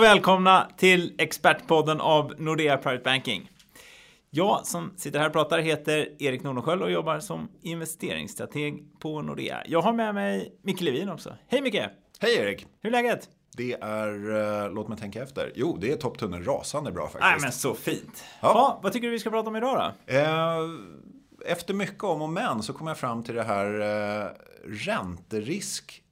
Och välkomna till Expertpodden av Nordea Private Banking. Jag som sitter här och pratar heter Erik Nordenskjöld och jobbar som investeringsstrateg på Nordea. Jag har med mig Micke Levin också. Hej Micke! Hej Erik! Hur är läget? Det är, uh, låt mig tänka efter. Jo, det är topptunneln rasande bra faktiskt. Nej men så fint. Ja. ja. vad tycker du vi ska prata om idag då? Uh, efter mycket om och men så kom jag fram till det här uh, ränterisk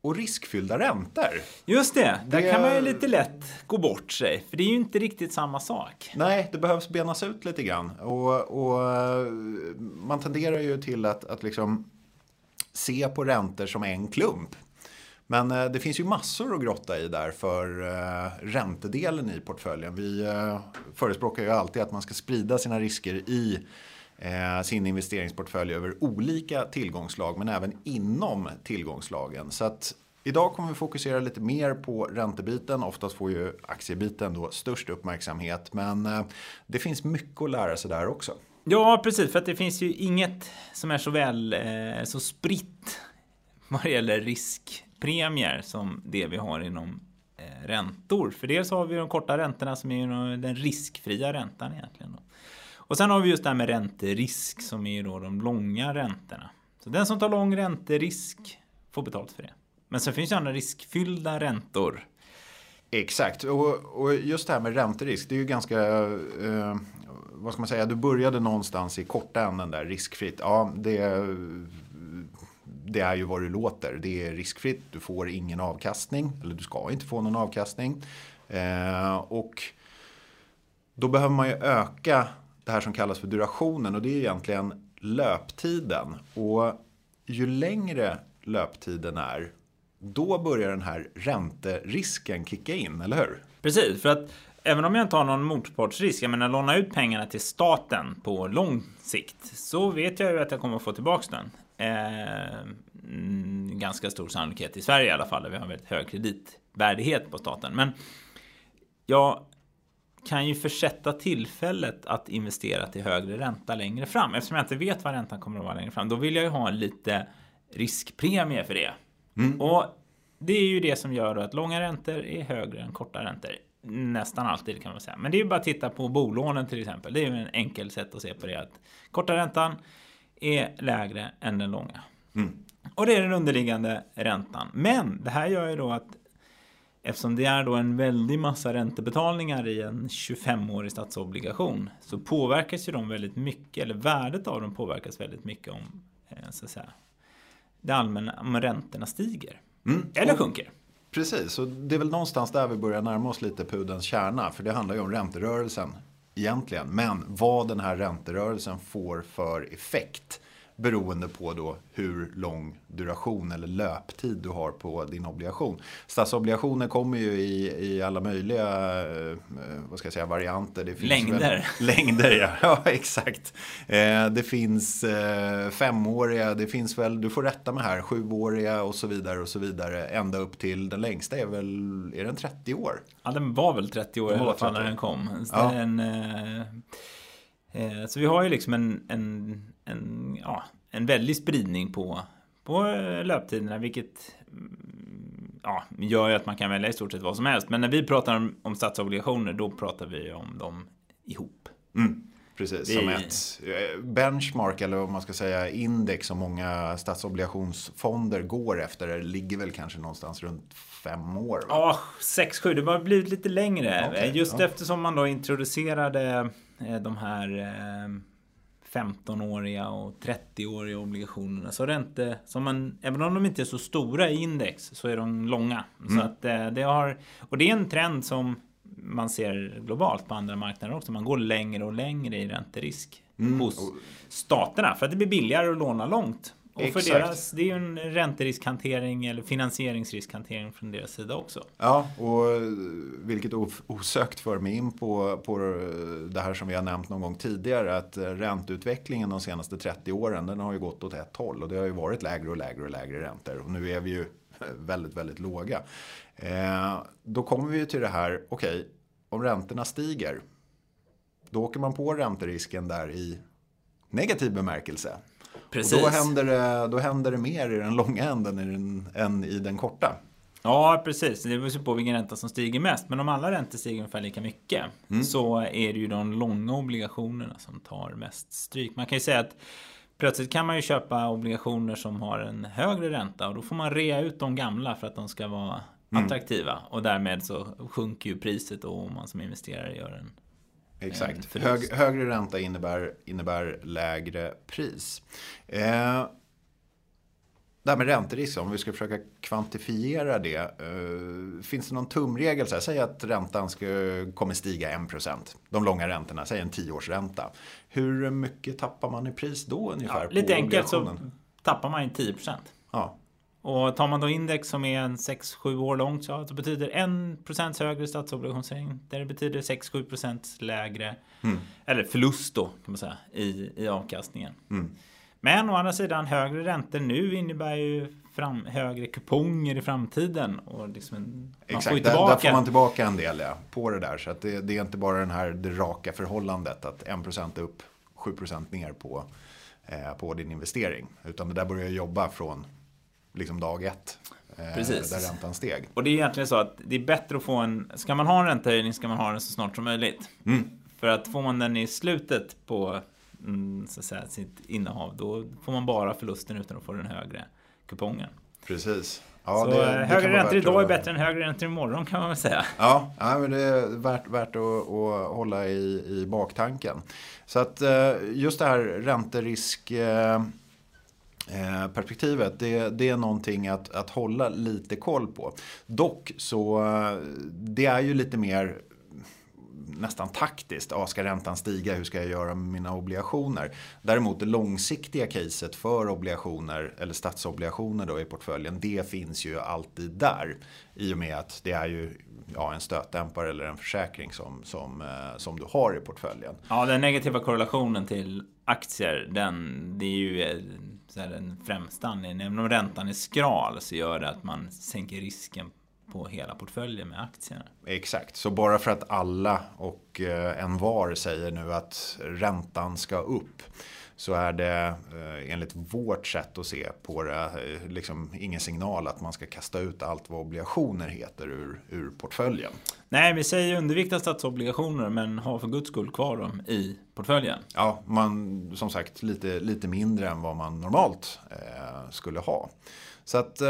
och riskfyllda räntor. Just det, där det... kan man ju lite lätt gå bort sig. För det är ju inte riktigt samma sak. Nej, det behövs benas ut lite grann. Och, och man tenderar ju till att, att liksom se på räntor som en klump. Men eh, det finns ju massor att grotta i där för eh, räntedelen i portföljen. Vi eh, förespråkar ju alltid att man ska sprida sina risker i eh, Eh, sin investeringsportfölj över olika tillgångslag men även inom tillgångslagen. Så att idag kommer vi fokusera lite mer på räntebiten. Oftast får ju aktiebiten då störst uppmärksamhet men eh, det finns mycket att lära sig där också. Ja, precis. För att det finns ju inget som är så väl eh, så spritt vad det gäller riskpremier som det vi har inom eh, räntor. För dels har vi de korta räntorna som är den riskfria räntan egentligen. Då. Och sen har vi just det här med ränterisk som är då de långa räntorna. Så den som tar lång ränterisk får betalt för det. Men sen finns det andra riskfyllda räntor. Exakt, och, och, just det här med ränterisk, det är ju ganska, eh, vad ska man säga, du började någonstans i korta änden där, riskfritt. Ja, det, det är ju vad det låter. Det är riskfritt, du får ingen avkastning, eller du ska inte få någon avkastning. Eh, och då behöver man ju öka det här som kallas för durationen och det är egentligen löptiden. Och ju längre löptiden är, då börjar den här ränterisken kicka in, eller hur? Precis, för att även om jag inte har någon motpartsrisk, jag menar låna ut pengarna till staten på lång sikt, så vet jag ju att jag kommer att få tillbaka den. Eh, mm, ganska stor sannolikhet i Sverige i alla fall, där vi har väldigt hög kreditvärdighet på staten. Men jag kan ju försätta tillfället att investera till högre ränta längre fram. Eftersom jag inte vet vad räntan kommer att vara längre fram. Då vill jag ju ha en lite riskpremie för det. Mm. Och det är ju det som gör att långa räntor är högre än korta räntor. Nästan alltid kan man säga. Men det är ju bara att titta på bolånen till exempel. Det är ju en enkel sätt att se på det. Att korta räntan är lägre än den långa. Mm. Och det är den underliggande räntan. Men det här gör ju då att Eftersom det är då en väldig massa räntebetalningar i en 25-årig statsobligation så påverkas ju de väldigt mycket, eller värdet av dem påverkas väldigt mycket om eh, så att säga, det allmänna, om räntorna stiger. Mm. Eller sjunker. Precis, och det är väl någonstans där vi börjar närma oss lite pudens kärna. För det handlar ju om ränterörelsen egentligen. Men vad den här ränterörelsen får för effekt beroende på då hur lång duration eller löptid du har på din obligation. Statsobligationer kommer ju i, i alla möjliga eh, vad ska jag säga, varianter. Det finns längder. Väl, längder, ja. ja exakt. Eh, det finns eh, femåriga, det finns väl, du får rätta mig här, sjuåriga och så vidare och så vidare. Ända upp till den längsta är väl, är den 30 år? Ja, den var väl 30 år i alla fall när den kom. Så, ja. en, eh, eh, så vi har ju liksom en, en, en, ja, en väldig spridning på, på löptiderna, vilket mm, ja, gör ju att man kan välja i stort sett vad som helst. Men när vi pratar om, om statsobligationer, då pratar vi om dem ihop. Mm. Precis, det... som ett eh, benchmark eller vad man ska säga index som många statsobligationsfonder går efter ligger väl kanske någonstans runt fem år? Ja, sex, sju. Det har blivit lite längre. Okay, Just ja. eftersom man då introducerade eh, de här eh, 15-åriga och 30-åriga obligationerna. Så ränte, som man, även om de inte är så stora i index så är de långa. Mm. Så att eh, det har, och det är en trend som man ser globalt på andra marknader också. Man går längre och längre i ränterisk mm. hos staterna för att det blir billigare att låna långt. Och Exakt. för deras, det är ju en ränteriskhantering eller finansieringsriskhantering från deras sida också. Ja, och vilket osökt för mig in på, på det här som vi har nämnt någon gång tidigare. Att ränteutvecklingen de senaste 30 åren den har ju gått åt ett håll. Och det har ju varit lägre och lägre och lägre räntor. Och nu är vi ju väldigt, väldigt låga. Eh, då kommer vi ju till det här, okej, okay, om räntorna stiger. Då åker man på ränterisken där i negativ bemärkelse. Precis. Och då händer, det, då händer det mer i den långa änden än i den korta. Ja, precis. Det beror på vilken ränta som stiger mest. Men om alla räntor stiger ungefär lika mycket mm. så är det ju de långa obligationerna som tar mest stryk. Man kan ju säga att plötsligt kan man ju köpa obligationer som har en högre ränta och då får man rea ut de gamla för att de ska vara mm. attraktiva. Och därmed så sjunker ju priset då om man som investerare gör en Exakt. Hög, högre ränta innebär, innebär lägre pris. Eh, det här med ränterisk, om vi ska försöka kvantifiera det. Eh, finns det någon tumregel? Så här, säg att räntan ska, kommer stiga 1%. De långa räntorna, säg en 10-årsränta. Hur mycket tappar man i pris då ungefär? Ja, lite enkelt så tappar man 10%. Ja. Och tar man då index som är en 6-7 år långt så, betyder 1% högre statsobligationsränta. Det betyder 6-7% lägre, mm. eller förlust då kan man säga, i, i avkastningen. Mm. Men å andra sidan högre räntor nu innebär ju fram, högre kuponger i framtiden. Och liksom en, Exakt, får. Där, där, får man tillbaka en del ja, på det där. Så att det, det är inte bara den här, det raka förhållandet att 1% upp, 7% ner på, eh, på din investering. Utan det där börjar jobba från liksom dag ett. Eh, Precis. Där räntan steg. Och det är egentligen så att det är bättre att få en, ska man ha en räntehöjning ska man ha den så snart som möjligt. Mm. För att får man den i slutet på mm, så att säga, sitt innehav, då får man bara förlusten utan att få den högre kupongen. Precis. Ja, så det, det högre räntor idag är bättre än högre räntor imorgon kan man väl säga. Ja, ja men det är värt, värt att, att hålla i, i baktanken. Så att eh, just det här ränterisk eh, Eh, Eh, perspektivet, det, det, är någonting att, att hålla lite koll på. Dock så, eh, det är ju lite mer nästan taktiskt. Ah, ska räntan stiga? Hur ska jag göra med mina obligationer? Däremot det långsiktiga caset för obligationer eller statsobligationer då i portföljen. Det finns ju alltid där. I och med att det är ju ja, en stötdämpare eller en försäkring som, som, eh, som du har i portföljen. Ja, den negativa korrelationen till aktier, den, det är ju eh, så här, den främsta anledningen. Även om räntan är skral så gör det att man sänker risken på hela portföljen med aktierna. Exakt, så bara för att alla och eh, en var säger nu att räntan ska upp så är det eh, enligt vårt sätt att se på det eh, liksom ingen signal att man ska kasta ut allt vad obligationer heter ur, ur portföljen. Nej, vi säger undvika statsobligationer men ha för guds skull kvar dem i portföljen. Ja, man som sagt lite, lite mindre än vad man normalt eh, skulle ha. Så att eh,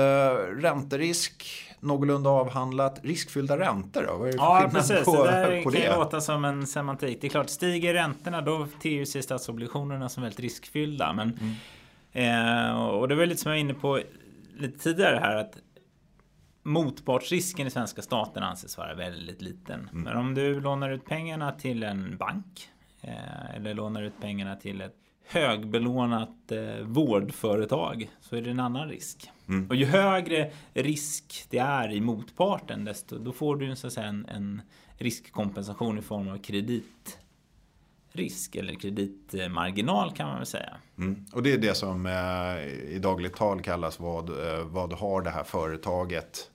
ränterisk någorlunda avhandlat. Riskfyllda räntor då? Vad är ja, precis. På, det där på kan det? låta som en semantik. Det är klart, stiger räntorna då ter sig statsobligationerna som väldigt riskfyllda. Men, mm. eh, och det var lite som jag var inne på lite tidigare här. att Motpartsrisken i svenska staten anses vara väldigt liten. Mm. Men om du lånar ut pengarna till en bank eh, eller lånar ut pengarna till ett högbelånat eh, vårdföretag så är det en annan risk. Mm. Och ju högre risk det är i motparten desto då får du så att säga, en, en riskkompensation i form av kreditrisk eller kreditmarginal kan man väl säga. Mm. Och det är det som eh, i dagligt tal kallas vad, eh, vad har det här företaget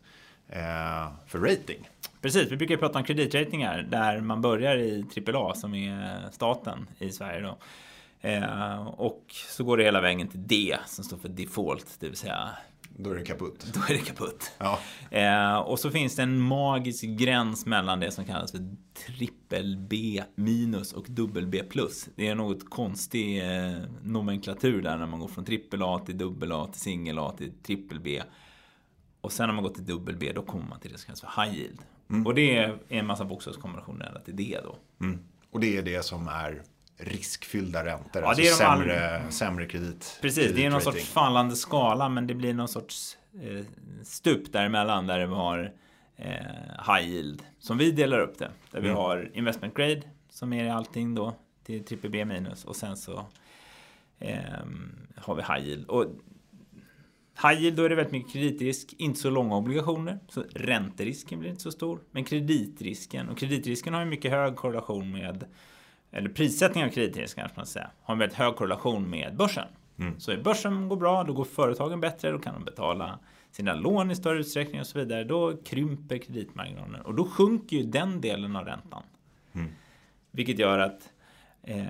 eh, för rating. Precis, vi brukar prata om kreditratingar där man börjar i AAA som är staten i Sverige. Då. Eh, och så går det hela vägen till D som står för default, det vill säga då är det kaputt. Då är det kaputt. Ja. Eh, och så finns det en magisk gräns mellan det som kallas för trippel B minus och dubbel B plus. Det är något konstig eh, nomenklatur där när man går från trippel A till dubbel A till singel A till trippel B. Och sen när man går till dubbel B då kommer man till det som kallas för high yield. Mm. Och det är en massa bokstavskombinationer till det då. Mm. Och det är det som är riskfyllda räntor. Ja, alltså det är de sämre, all... sämre kredit. Precis, det är någon sorts fallande skala men det blir någon sorts eh, stup däremellan där vi har eh, high yield. Som vi delar upp det. Där mm. vi har investment grade som är allting då till triple minus och sen så eh, har vi high yield. Och High yield, då är det väldigt mycket kreditrisk, inte så långa obligationer, så ränterisken blir inte så stor. Men kreditrisken, och kreditrisken har ju mycket hög korrelation med eller prissättningen av kreditrisk kanske man säga, har en väldigt hög korrelation med börsen. Mm. Så är börsen går bra, då går företagen bättre, då kan de betala sina lån i större utsträckning och så vidare. Då krymper kreditmarginalen och då sjunker ju den delen av räntan. Mm. Vilket gör att eh,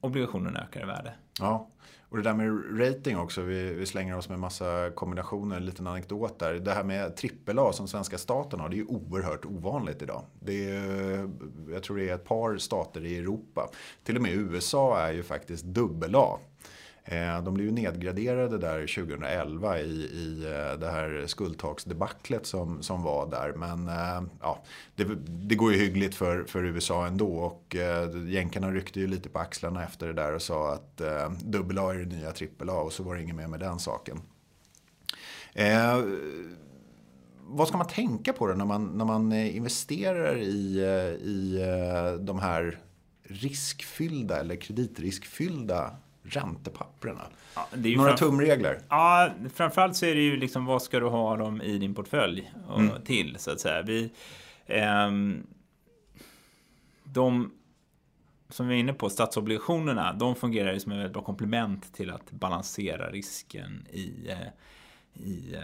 obligationen ökar i värde. Ja, och det där med rating också. Vi, vi slänger oss med massa kombinationer. En liten anekdot där. Det här med AAA som svenska staten har. Det är ju oerhört ovanligt idag. Det är, jag tror det är ett par stater i Europa. Till och med USA är ju faktiskt dubbel A. Eh, de blev ju nedgraderade där 2011 i, i eh, det här skuldtaksdebaclet som, som var där. Men eh, ja, det, det, går ju hyggligt för, för USA ändå. Och jänkarna ryckte ju lite på axlarna efter det där och sa att dubbel-A är det nya trippel-A och så var det inget mer med den saken. Eh, vad ska man tänka på då när man, när man investerar i, i de här riskfyllda eller kreditriskfyllda räntepapperna? Ja, Några tumregler? Ja, framförallt så är det ju liksom vad ska du ha dem i din portfölj och mm. till så att säga. Vi, eh, de som vi är inne på, statsobligationerna, de fungerar ju som ett bra komplement till att balansera risken i, eh, i eh,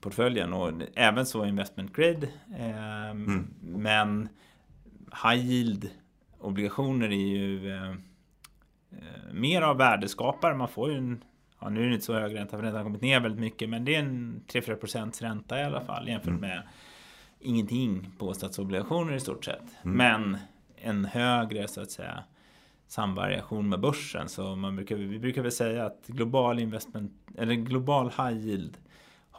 portföljen. Och även så investment grade. Eh, mm. Men high yield obligationer är ju Eh, mer av värdeskapare. Man får ju en, ja nu är det inte så hög ränta för den har kommit ner väldigt mycket, men det är en 3-4% ränta i alla fall jämfört mm. med ingenting på statsobligationer i stort sett. Mm. Men en högre så att säga samvariation med börsen. Så man brukar, vi brukar väl säga att global investment eller global high yield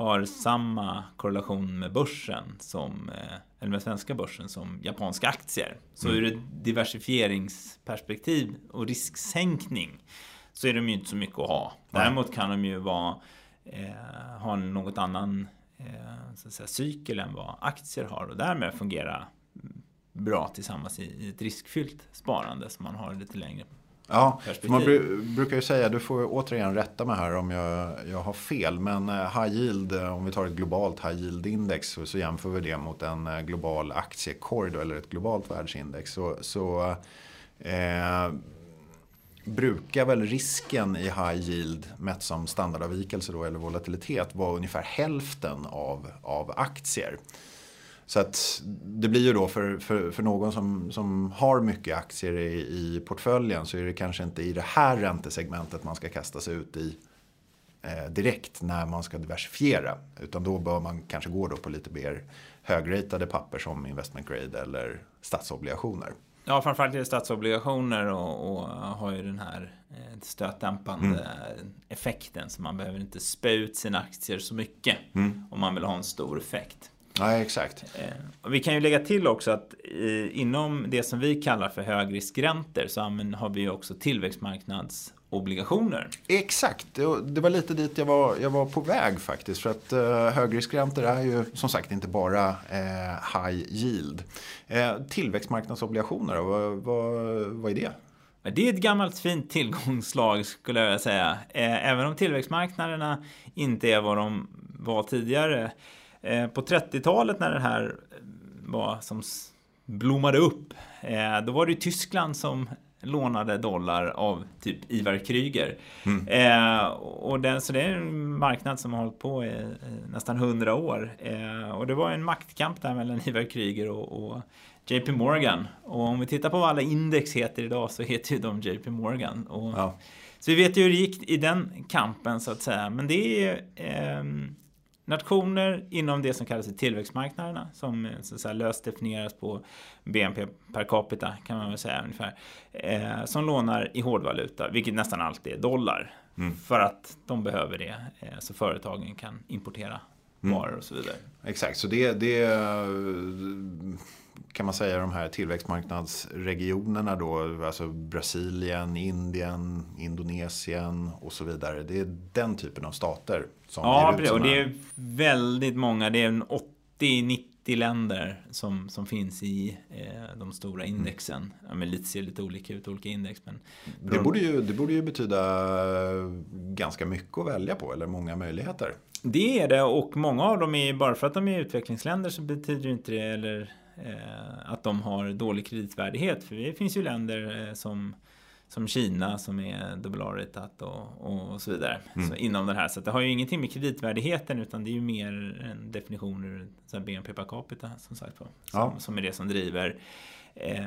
har samma korrelation med börsen som, eh, eller med svenska börsen som japanska aktier. Så mm. ur ett diversifieringsperspektiv och risksänkning så är de ju inte så mycket att ha. Däremot kan de ju vara, eh, ha något annan eh, så att säga, cykel än vad aktier har och därmed fungera bra tillsammans i ett riskfyllt sparande som man har lite längre Ja, man brukar ju säga, du får återigen rätta mig här om jag, jag har fel. Men eh, high yield, eh, om vi tar ett globalt high yield index så, så jämför vi det mot en eh, global aktiekorg eller ett globalt världsindex. Så, så eh, brukar väl risken i high yield mätt som standardavvikelse då, eller volatilitet vara ungefär hälften av, av aktier. Så att det blir ju då för, för, för någon som, som har mycket aktier i, i portföljen så är det kanske inte i det här räntesegmentet man ska kasta sig ut i eh, direkt när man ska diversifiera. Utan då bör man kanske gå då på lite mer högratade papper som investment grade eller statsobligationer. Ja, framförallt är det statsobligationer och, och har ju den här eh, stötdämpande mm. effekten. Så man behöver inte spä ut sina aktier så mycket mm. om man vill ha en stor effekt. Nej, exakt. Eh, vi kan ju lägga till också att inom det som vi kallar för högriskräntor så har vi också tillväxtmarknadsobligationer. Exakt, det var lite dit jag var, jag var på väg faktiskt. För att uh, högriskräntor är ju som sagt inte bara high yield. Tillväxtmarknadsobligationer, vad, vad, vad är det? Det är ett gammalt fint tillgångslag skulle jag vilja säga. Även om tillväxtmarknaderna inte är vad de var tidigare Eh, på 30-talet när det här eh, var som blommade upp, eh, då var det Tyskland som lånade dollar av typ Ivar Kryger. Mm. Eh, och den, så det är en marknad som har hållit på i nästan hundra år. Eh, och det var en maktkamp där mellan Ivar Kryger och, och, JP Morgan. Och om vi tittar på vad alla index heter idag så heter ju de JP Morgan. Och, ja. Så vi vet ju hur det gick i den kampen så att säga. Men det är eh, nationer inom det som kallas för tillväxtmarknaderna som eh, så löst definieras på BNP per capita kan man väl säga ungefär. Eh, som lånar i hårdvaluta, vilket nästan alltid är dollar. Mm. För att de behöver det eh, så företagen kan importera mm. varor och så vidare. Exakt, så det, det kan man säga de här tillväxtmarknadsregionerna då, alltså Brasilien, Indien, Indonesien och så vidare. Det är den typen av stater som Ja, ut och det är väldigt många. Det är 80-90 länder som, som finns i eh, de stora mm. indexen. Ja, men lite, ser lite olika ut, olika index. Men det, borde ju, det borde ju betyda ganska mycket att välja på, eller många möjligheter. Det är det och många av dem är bara för att de är utvecklingsländer så betyder inte det eller Eh, att de har dålig kreditvärdighet. För det finns ju länder eh, som, som Kina som är dubbelaritat och, och så vidare. Mm. Så inom det här. Så det har ju ingenting med kreditvärdigheten utan det är ju mer en definition ur så BNP per capita som sagt var. Som, ja. som är det som driver eh,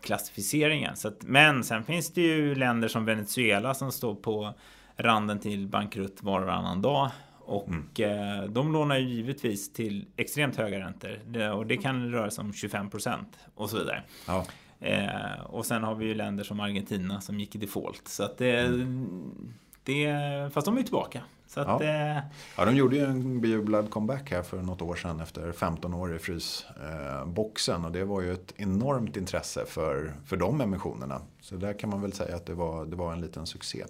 klassificeringen. Så att, men sen finns det ju länder som Venezuela som står på randen till bankrutt var och varannan dag. Och mm. eh, de lånar ju givetvis till extremt höga räntor. Det, och det kan röra sig om 25 procent och så vidare. Ja. Eh, och sen har vi ju länder som Argentina som gick i default. Så att det, mm. Det fast de är ju tillbaka. Så att, ja. Eh, ja, de gjorde ju en bejublad comeback här för något år sedan efter 15 år i frysboxen. Och det var ju ett enormt intresse för, för de emissionerna. Så där kan man väl säga att det var, det var en liten succé.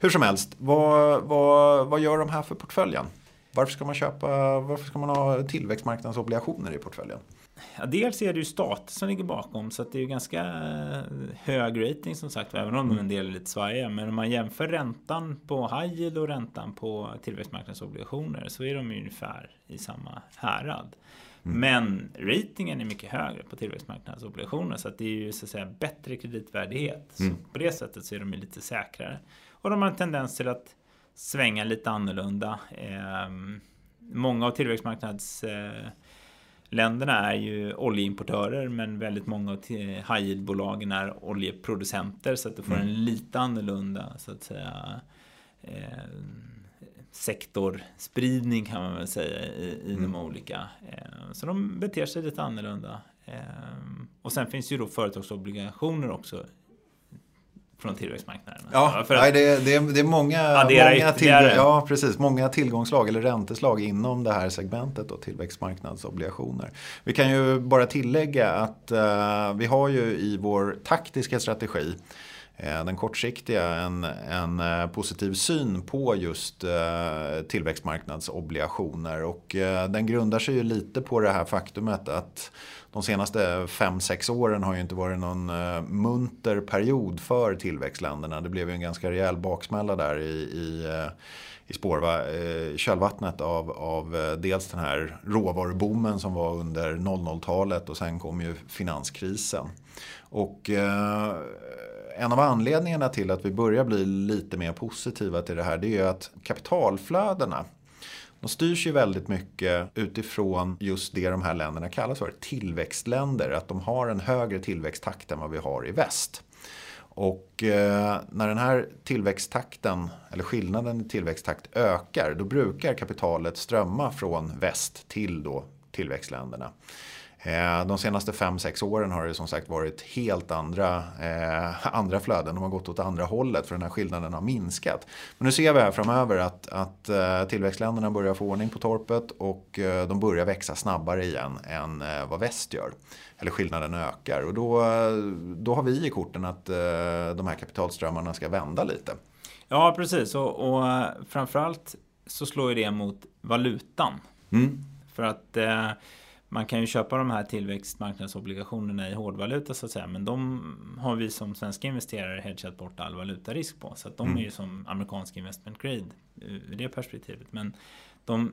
Hur som helst, vad, vad, vad gör de här för portföljen? Varför ska man köpa, varför ska man ha tillväxtmarknadsobligationer i portföljen? Ja, dels är det ju stater som ligger bakom så att det är ju ganska eh, hög rating som sagt även om mm. en del är lite svajiga. Men om man jämför räntan på high yield och räntan på tillväxtmarknadsobligationer så är de ju ungefär i samma härad. Mm. Men ratingen är mycket högre på tillväxtmarknadsobligationer så att det är ju så att säga bättre kreditvärdighet. Mm. Så på det sättet så är de ju lite säkrare. Och de har en tendens till att svänga lite annorlunda. Eh, många av tillväxtmarknads eh, länderna är ju oljeimportörer men väldigt många av high yield-bolagen är oljeproducenter så att du får mm. en lite annorlunda så att säga eh, sektorspridning kan man väl säga i, i mm. de olika. Eh, så de beter sig lite annorlunda. Eh, och sen finns ju då företagsobligationer också från tillväxtmarknaden. Ja, för nej, det, det, är, det är många, många, till, ja, precis, många tillgångslag eller ränteslag inom det här segmentet och tillväxtmarknadsobligationer. Vi kan ju bara tillägga att uh, vi har ju i vår taktiska strategi Eh, den kortsiktiga en, en eh, positiv syn på just eh, tillväxtmarknadsobligationer och den grundar sig ju lite på det här faktumet att de senaste 5-6 åren har ju inte varit någon munter period för tillväxtländerna. Det blev ju en ganska rejäl baksmälla där i, i, i spårva, kölvattnet av, av dels den här råvaruboomen som var under 00-talet och sen kom ju finanskrisen. Och en av anledningarna till att vi börjar bli lite mer positiva till det här det är ju att kapitalflödena de styrs ju väldigt mycket utifrån just det de här länderna kallas för, tillväxtländer. Att de har en högre tillväxttakt än vad vi har i väst. Och eh, när den här tillväxttakten, eller skillnaden i tillväxttakt ökar, då brukar kapitalet strömma från väst till då tillväxtländerna. Eh, de senaste 5-6 åren har det som sagt varit helt andra, eh, andra flöden. De har gått åt andra hållet för den här skillnaden har minskat. Men nu ser vi här framöver att, att eh, tillväxtländerna börjar få ordning på torpet och eh, de börjar växa snabbare igen än eh, vad väst gör. Eller skillnaden ökar och då, då har vi i korten att eh, de här kapitalströmmarna ska vända lite. Ja, precis. Och, och framförallt så slår ju det mot valutan. Mm. För att man kan ju köpa de här tillväxtmarknadsobligationerna i hårdvaluta så att säga. Men de har vi som svenska investerare hedgat bort all valutarisk på. Så att de mm. är ju som amerikansk investment grade ur det perspektivet. Men de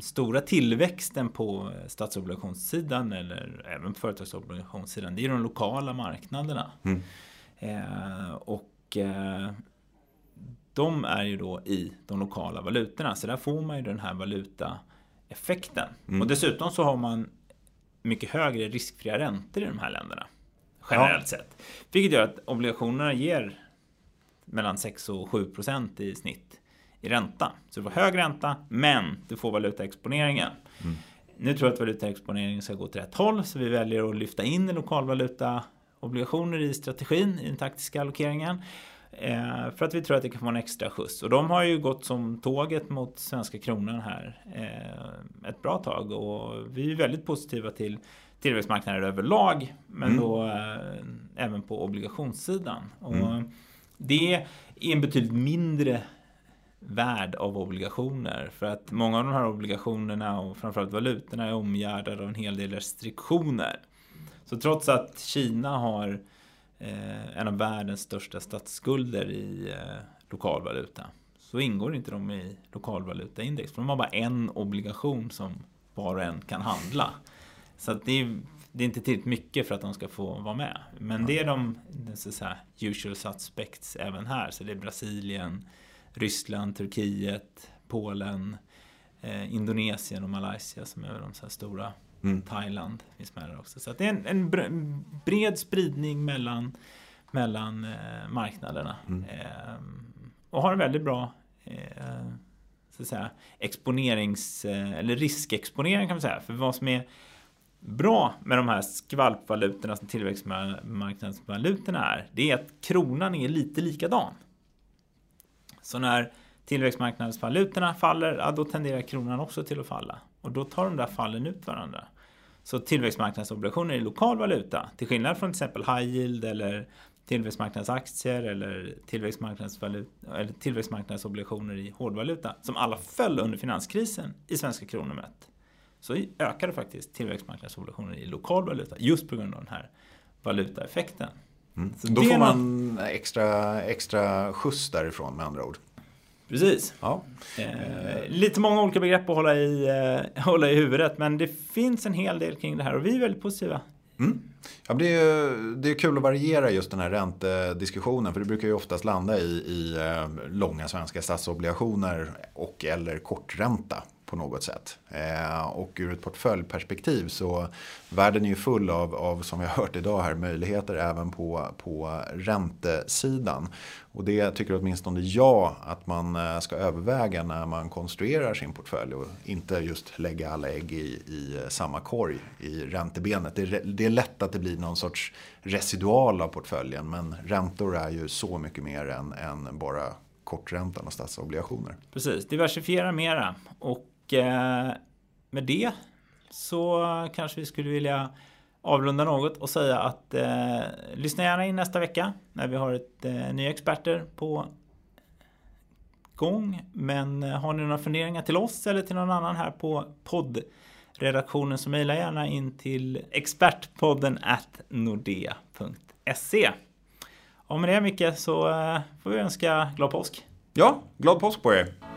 stora tillväxten på statsobligationssidan eller även på företagsobligationssidan. Det är de lokala marknaderna. Mm. Eh, och eh, de är ju då i de lokala valutorna. Så där får man ju den här valuta effekten. Mm. Och dessutom så har man mycket högre riskfria räntor i de här länderna. Generellt ja. sett. Vilket gör att obligationerna ger mellan 6 och 7 procent i snitt i ränta. Så du får hög ränta, men du får valutaexponeringen. Mm. Nu tror jag att valutaexponeringen ska gå till rätt håll, så vi väljer att lyfta in lokalvaluta obligationer i strategin, i den taktiska allokeringen. Eh, för att vi tror att det kan få en extra skjuts. Och de har ju gått som tåget mot svenska kronan här eh, ett bra tag. Och vi är väldigt positiva till tillväxtmarknader överlag. Men mm. då eh, även på obligationssidan. Och mm. det är en betydligt mindre värd av obligationer. För att många av de här obligationerna och framförallt valutorna är omgärdade av en hel del restriktioner. Så trots att Kina har eh, en av världens största statsskulder i eh, lokalvaluta så ingår inte de i lokalvalutaindex. För de har bara en obligation som var och en kan handla. Så att det, är, det är inte tillräckligt mycket för att de ska få vara med. Men det är de så att säga, usual suspects även här. Så det är Brasilien, Ryssland, Turkiet, Polen, eh, Indonesien och Malaysia som är de så här stora. Mm. Thailand finns med där också. Så det är en, en br- bred spridning mellan, mellan eh, marknaderna. Mm. Eh, och har en väldigt bra eh, så att säga, exponerings eh, eller riskexponering kan man säga. För vad som är bra med de här skvalpvalutorna som tillväxtmarknadsvalutorna är, det är att kronan är lite likadan. Så när tillväxtmarknadsvalutorna faller, ja, då tenderar kronan också till att falla. Och då tar de där fallen ut varandra. Så tillväxtmarknadsobligationer i lokal valuta, till skillnad från till exempel high yield eller tillväxtmarknadsaktier eller, eller tillväxtmarknadsobligationer i hårdvaluta, som alla föll under finanskrisen i svenska kronor mätt, så ökade faktiskt tillväxtmarknadsobligationer i lokal valuta just på grund av den här valutaeffekten. Mm. Då får man extra, extra skjuts därifrån med andra ord. Precis. Ja. Eh, lite många olika begrepp att hålla i, eh, hålla i huvudet, men det finns en hel del kring det här och vi är väldigt positiva. Mm. Ja, det, är, det är kul att variera just den här räntediskussionen för det brukar ju oftast landa i, i eh, långa svenska statsobligationer och eller kortränta på något sätt. Eh, och ur ett portföljperspektiv så världen är ju full av, av som vi har hört idag här, möjligheter även på, på räntesidan. Och det tycker åtminstone jag att man eh, ska överväga när man konstruerar sin portfölj och inte just lägga alla ägg i, i samma korg i räntebenet. Det är, det är lätt att det blir någon sorts residual av portföljen men räntor är ju så mycket mer än, än bara korträntan och statsobligationer. Precis, diversifiera mera och Eh, med det så kanske vi skulle vilja avrunda något och säga att eh, lyssna gärna in nästa vecka när vi har ett eh, nya experter på gång. Men eh, har ni några funderingar till oss eller till någon annan här på poddredaktionen så mejla gärna in till expertpodden at nordea.se. Och med det Micke så eh, får vi önska glad påsk. Ja, glad påsk på er!